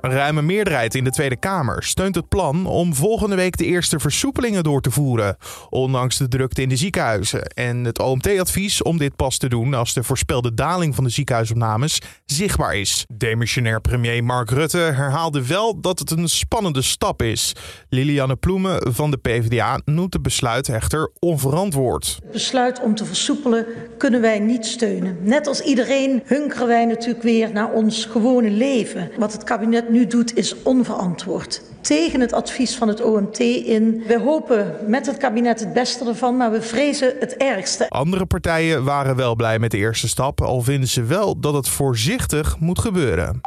Een ruime meerderheid in de Tweede Kamer steunt het plan om volgende week de eerste versoepelingen door te voeren, ondanks de drukte in de ziekenhuizen. En het OMT-advies om dit pas te doen als de voorspelde daling van de ziekenhuisopnames zichtbaar is. Demissionair premier Mark Rutte herhaalde wel dat het een spannende stap is. Lilianne Ploemen van de PvdA noemt het besluit echter onverantwoord. Het besluit om te versoepelen kunnen wij niet steunen. Net als iedereen hunkeren wij natuurlijk weer naar ons gewone leven. Wat het kabinet nu doet is onverantwoord. Tegen het advies van het OMT in. We hopen met het kabinet het beste ervan, maar we vrezen het ergste. Andere partijen waren wel blij met de eerste stap, al vinden ze wel dat het voorzichtig moet gebeuren.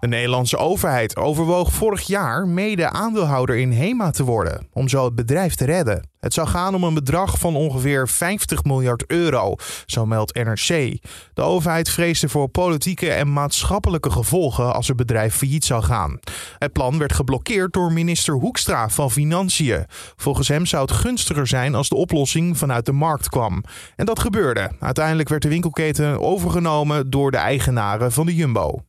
De Nederlandse overheid overwoog vorig jaar mede aandeelhouder in HEMA te worden, om zo het bedrijf te redden. Het zou gaan om een bedrag van ongeveer 50 miljard euro, zo meldt NRC. De overheid vreesde voor politieke en maatschappelijke gevolgen als het bedrijf failliet zou gaan. Het plan werd geblokkeerd door minister Hoekstra van Financiën. Volgens hem zou het gunstiger zijn als de oplossing vanuit de markt kwam. En dat gebeurde. Uiteindelijk werd de winkelketen overgenomen door de eigenaren van de Jumbo.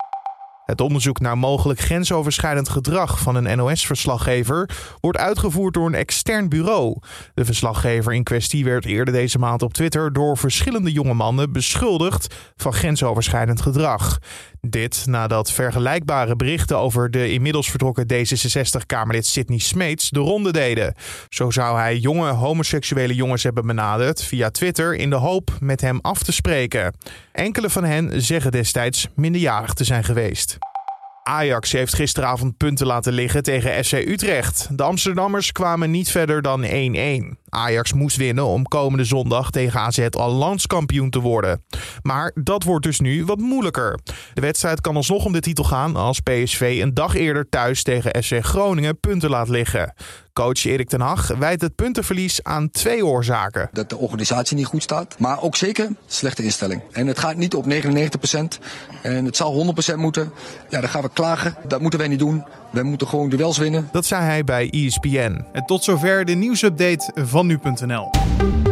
Het onderzoek naar mogelijk grensoverschrijdend gedrag van een NOS-verslaggever wordt uitgevoerd door een extern bureau. De verslaggever in kwestie werd eerder deze maand op Twitter door verschillende jonge mannen beschuldigd van grensoverschrijdend gedrag. Dit nadat vergelijkbare berichten over de inmiddels vertrokken D66-Kamerlid Sidney Smeets de ronde deden. Zo zou hij jonge homoseksuele jongens hebben benaderd via Twitter in de hoop met hem af te spreken. Enkele van hen zeggen destijds minderjarig te zijn geweest. Ajax heeft gisteravond punten laten liggen tegen SC Utrecht. De Amsterdammers kwamen niet verder dan 1-1. Ajax moest winnen om komende zondag tegen AZ al landskampioen te worden. Maar dat wordt dus nu wat moeilijker. De wedstrijd kan alsnog om de titel gaan als PSV een dag eerder thuis tegen SC Groningen punten laat liggen. Coach Erik ten Hag wijt het puntenverlies aan twee oorzaken. Dat de organisatie niet goed staat, maar ook zeker slechte instelling. En het gaat niet op 99% en het zal 100% moeten. Ja, dan gaan we klagen. Dat moeten wij niet doen. Wij moeten gewoon duels winnen. Dat zei hij bij ESPN. En tot zover de nieuwsupdate van nu.nl.